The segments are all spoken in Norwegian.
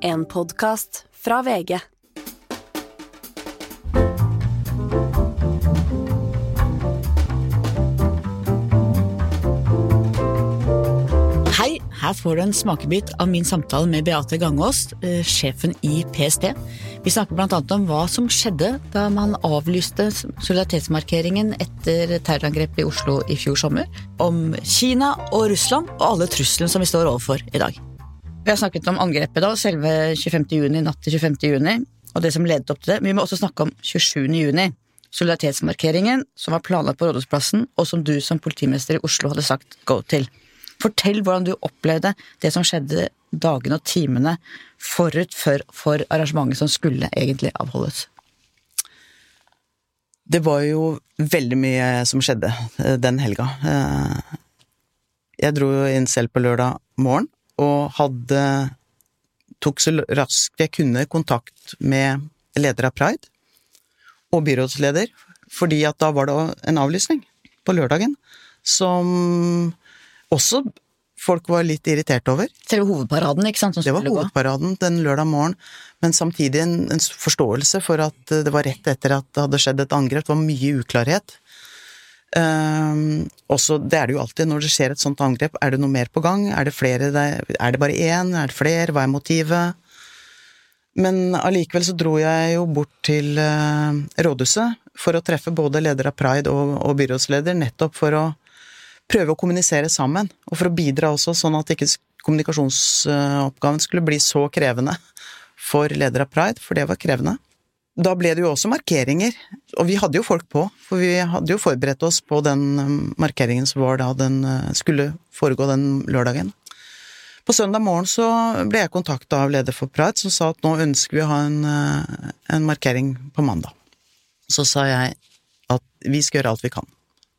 En podkast fra VG. Hei, her får du en smakebit av min samtale med Beate Gangås, eh, sjefen i PST. Vi snakker annet om hva som skjedde da man avlyste solidaritetsmarkeringen etter terrorangrepet i Oslo i fjor sommer, om Kina og Russland og alle truslene som vi står overfor i dag. Vi har snakket om angrepet da, selve 25. juni, natt til 25. juni, og det som ledet opp til det, men vi må også snakke om 27. juni. Solidaritetsmarkeringen som var planlagt på Rådhusplassen, og som du som politimester i Oslo hadde sagt go til. Fortell hvordan du opplevde det som skjedde dagene og timene forut for, for arrangementet som skulle egentlig avholdes. Det var jo veldig mye som skjedde eh, den helga. Eh, Jeg dro inn selv på lørdag morgen, og hadde tok så raskt jeg kunne kontakt med leder av Pride og byrådsleder, fordi at da var det en avlysning på lørdagen som også folk var litt irritert over. Selve hovedparaden, ikke sant? Som Det var hovedparaden den lørdag morgen, men samtidig en, en forståelse for at det var rett etter at det hadde skjedd et angrep. Det var mye uklarhet. Ehm, også, det er det jo alltid når det skjer et sånt angrep. Er det noe mer på gang? Er det flere? Er det bare én? Er det flere? Hva er motivet? Men allikevel så dro jeg jo bort til uh, rådhuset for å treffe både leder av Pride og, og byrådsleder, nettopp for å prøve å kommunisere sammen, og for å bidra også, sånn at ikke kommunikasjonsoppgaven skulle bli så krevende for leder av Pride, for det var krevende. Da ble det jo også markeringer, og vi hadde jo folk på, for vi hadde jo forberedt oss på den eh, markeringen som var da den eh, skulle foregå den lørdagen. På søndag morgen så ble jeg kontakta av leder for Pride, som sa at nå ønsker vi å ha en, eh, en markering på mandag. Så sa jeg at vi skal gjøre alt vi kan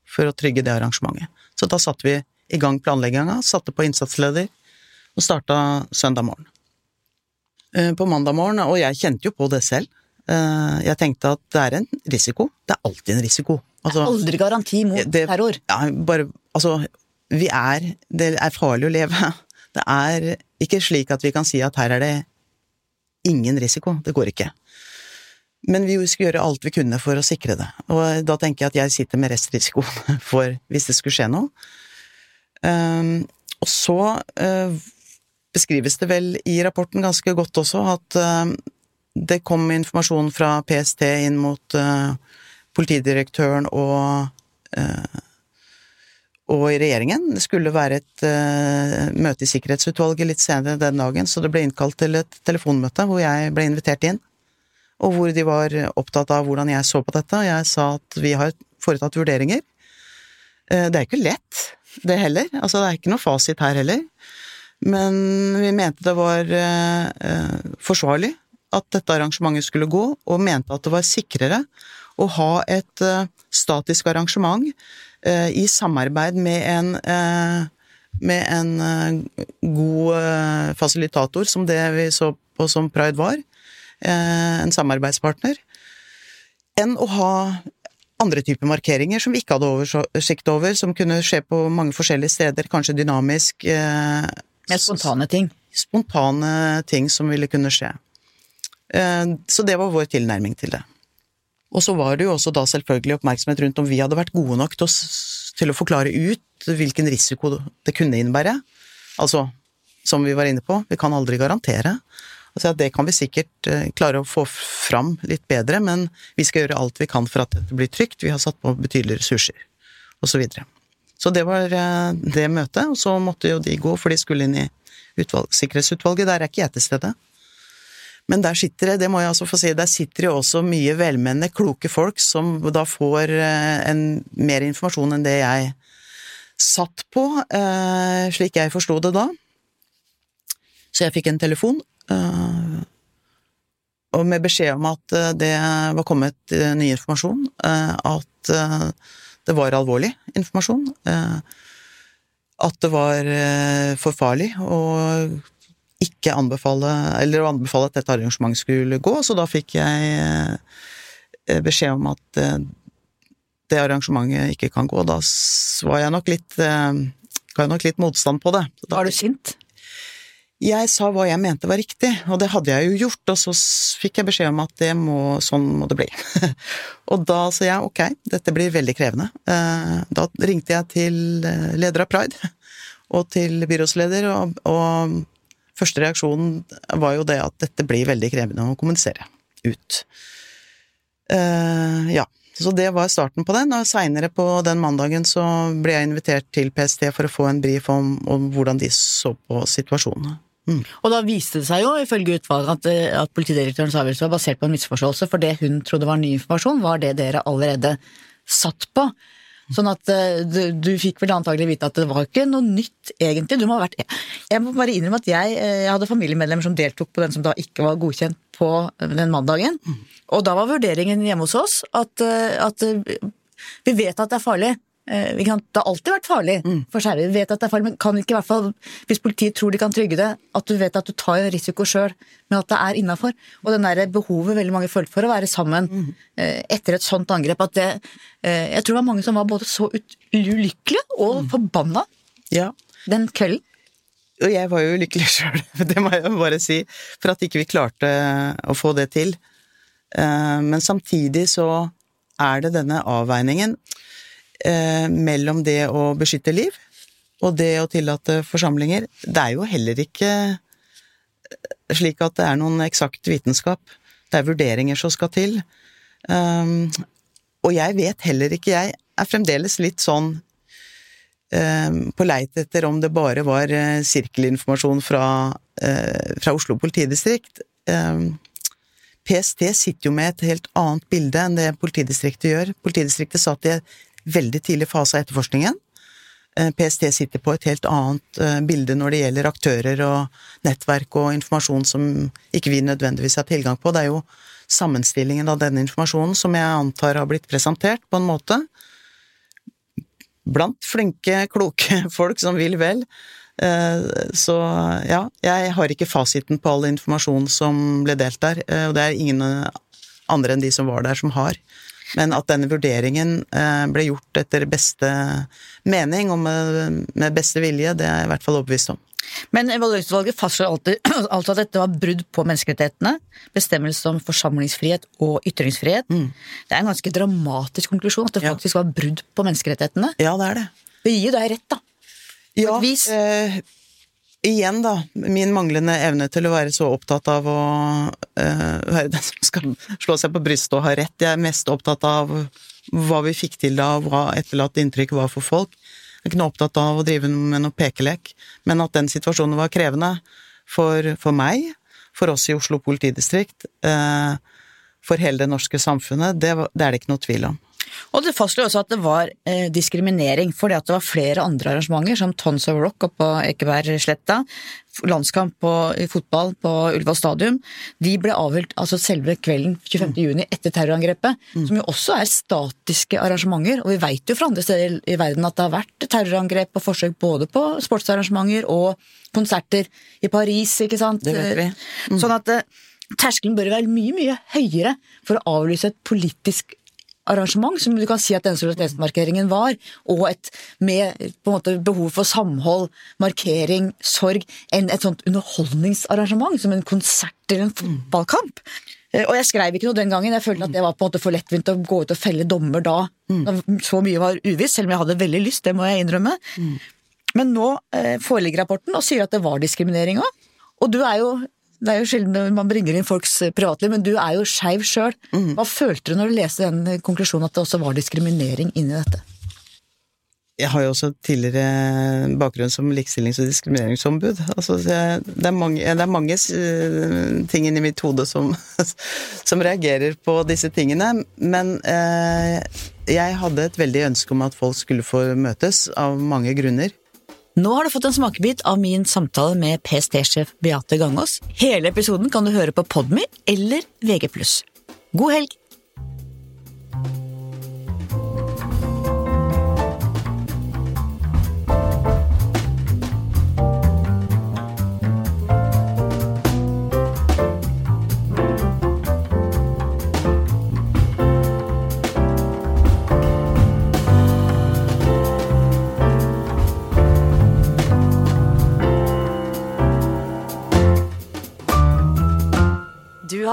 for å trygge det arrangementet. Så da satte vi i gang planlegginga, satte på innsatsleder og starta søndag morgen. Eh, På mandag morgen, og jeg kjente jo på det selv, jeg tenkte at det er en risiko. Det er alltid en risiko. Altså, Aldri garanti mot det- terror. ja, bare Altså, vi er Det er farlig å leve. Det er ikke slik at vi kan si at her er det ingen risiko. Det går ikke. Men vi skulle gjøre alt vi kunne for å sikre det. Og da tenker jeg at jeg sitter med restrisiko for hvis det skulle skje noe. Um, og så uh, beskrives det vel i rapporten ganske godt også at eh, det kom informasjon fra PST inn mot eh, politidirektøren og eh, og i regjeringen. Det skulle være et uh, møte i Sikkerhetsutvalget litt senere den dagen, så det ble innkalt til et telefonmøte hvor jeg ble invitert inn, og hvor de var opptatt av hvordan jeg så på dette, og jeg sa at vi har foretatt vurderinger. Uh, det er ikke lett, det heller. Altså, det er ikke noe fasit her heller. Men vi mente det var uh, forsvarlig at dette arrangementet skulle gå, og mente at det var sikrere å ha et eh, statisk arrangement eh, i samarbeid med en, eh, med en god fasilitator, som det vi så på som Pride var, en samarbeidspartner, enn å ha andre typer markeringer som vi ikke hadde oversikt over, som kunne skje på mange forskjellige steder, kanskje dynamisk. eh, Med spontane ting. spontane ting som ville kunne skje. Eh, Så det var vår tilnærming til det. Og så var det jo også da selvfølgelig oppmerksomhet rundt om vi hadde vært gode nok til å, til å forklare ut hvilken risiko det kunne innebære. Altså, som vi var inne på, vi kan aldri garantere. Altså, det kan vi sikkert eh, klare å få fram litt bedre, men vi skal gjøre alt vi kan for at dette blir trygt. Vi har satt på betydelige ressurser, og så videre. Så det var eh, det møtet, og så måtte jo de gå, for de skulle inn i utvalg, sikkerhetsutvalget. Der er ikke jeg til stede. Men der sitter det, det må jeg altså få si, der sitter jo også mye velmenende, kloke folk som da får eh, en, mer informasjon enn det jeg satt på, eh, slik jeg forsto det da. Så jeg fikk en telefon, eh, og med beskjed om at det var kommet ny informasjon, at det var alvorlig informasjon, at det var for farlig å ikke anbefale, eller å anbefale at dette arrangementet skulle gå, så da fikk jeg eh, beskjed om at eh, det arrangementet ikke kan gå. Da var jeg nok litt eh, ga jeg nok litt motstand på det. Da, Var du sint? Jeg sa hva jeg mente var riktig, og det hadde jeg jo gjort, og så fikk jeg beskjed om at det må, sånn må det bli. og da sa jeg ok, dette blir veldig krevende. Da ringte jeg til leder av Pride og til byrådsleder, og, og første reaksjonen var jo det at dette blir veldig krevende å kommunisere ut. Uh, ja, så det var starten på den, og seinere på den mandagen så ble jeg invitert til PST for å få en brief om, om hvordan de så på situasjonen. Mm. Og da viste det seg jo, ifølge utvalget, at, eh, at politidirektørens avgjørelse var basert på en misforståelse, for det hun trodde var ny informasjon, var det dere allerede satt på. Sånn at eh, du, du fikk vel antagelig vite at det var ikke noe nytt, egentlig. Du må ha vært Jeg må bare innrømme at jeg, eh, jeg hadde familiemedlemmer som deltok på den som da ikke var godkjent på eh, den mandagen. Og da var vurderingen hjemme hos oss at, at vi vet at det er farlig. Eh, det har alltid vært farlig for skeive. Vi vet at det er farlig, men kan ikke i hvert fall, hvis politiet tror de kan trygge det, at du vet at du tar en risiko sjøl, men at det er innafor. Og den der behovet veldig mange følte for å være sammen mm. etter et sånt angrep, at det eh, Jeg tror det var mange som var både så ulykkelige og forbanna Ja, den kvelden. og jeg var jo lykkelig sjøl, det må jeg bare si, for at ikke vi klarte å få det til. Eh, Men samtidig så er det denne avveiningen eh, mellom det å beskytte liv og det å tillate forsamlinger. Det er jo heller ikke eh, slik at det er noen eksakt vitenskap. Det er vurderinger som skal til. Um, og jeg vet heller ikke, jeg er fremdeles litt sånn um, på leit etter om det bare var uh, sirkelinformasjon fra, fra Oslo politidistrikt. Um, PST sitter jo med et helt annet bilde enn det politidistriktet gjør. Politidistriktet satt i en veldig tidlig fase av etterforskningen. Eh, PST sitter på et helt annet eh, bilde når det gjelder aktører og nettverk og informasjon som ikke vi nødvendigvis har tilgang på. Det er jo sammenstillingen av denne informasjonen som jeg antar har blitt presentert på en måte blant flinke, kloke folk som vil vel. Eh, Så ja, jeg har ikke fasiten på all informasjon som ble delt der, og det er ingen andre enn de som var der, som har. Men at denne vurderingen eh, ble gjort etter beste mening og med, beste vilje, det er jeg i hvert fall overbevist om. Men evalueringsutvalget fastslår altså at dette var brudd på menneskerettighetene, bestemmelse om forsamlingsfrihet og ytringsfrihet. Det er en ganske dramatisk konklusjon at det Ja. faktisk var brudd på menneskerettighetene. Ja, det er det. Det gir jo deg rett, da. Ja, et vis. eh, igjen da, min manglende evne til å være så opptatt av å uh, være den som skal slå seg på brystet og ha rett. Jeg er mest opptatt av hva vi fikk til da, og hva etterlatt inntrykk var for folk. Jeg er ikke noe opptatt av å drive med noe pekelek, men at den situasjonen var krevende for, for meg, for oss i Oslo politidistrikt, eh, for hele det norske samfunnet, det, det er det ikke noe tvil om. Og det fastslo også at det var eh, diskriminering, fordi at det var flere andre arrangementer, som Tons of Rock oppe på Ekebergsletta, landskamp på, i fotball på Ullevål stadion. De ble avholdt altså selve kvelden 25. juni etter terrorangrepet, som jo også er statiske arrangementer. Og vi veit jo fra andre steder i verden at det har vært terrorangrep og forsøk både på sportsarrangementer og konserter i Paris, ikke sant. Det vet vi. Sånn at eh, terskelen bør være mye, mye høyere for å avlyse et politisk arrangement, som du kan si at denne solidaritetsmarkeringen var, og et med på en måte behov for samhold, markering, sorg, enn et sånt underholdningsarrangement, som en konsert eller en fotballkamp. Eh, Og jeg skrev ikke noe den gangen, jeg følte at det var på en måte for lettvint å gå ut og felle dommer da. da Så mye var uvisst, selv om jeg hadde veldig lyst, det må jeg innrømme. Men nå eh, foreligger rapporten og sier at det var diskriminering òg. Og du er jo det er jo sjelden man bringer inn folks eh, privatliv, men du er jo skeiv sjøl. Hva følte du når du leste den eh, konklusjonen at det også var diskriminering inni dette? Jeg har jo også tidligere bakgrunn som likestillings- og diskrimineringsombud. Altså, det, det, er mange, det er mange eh, ting inni mitt hode som, som reagerer på disse tingene. Men eh, jeg hadde et veldig ønske om at folk skulle få møtes, av mange grunner. Nå har du fått en smakebit av min samtale med PST-sjef Beate Gangås. Hele episoden kan du høre på Podmy eller VG+. God helg!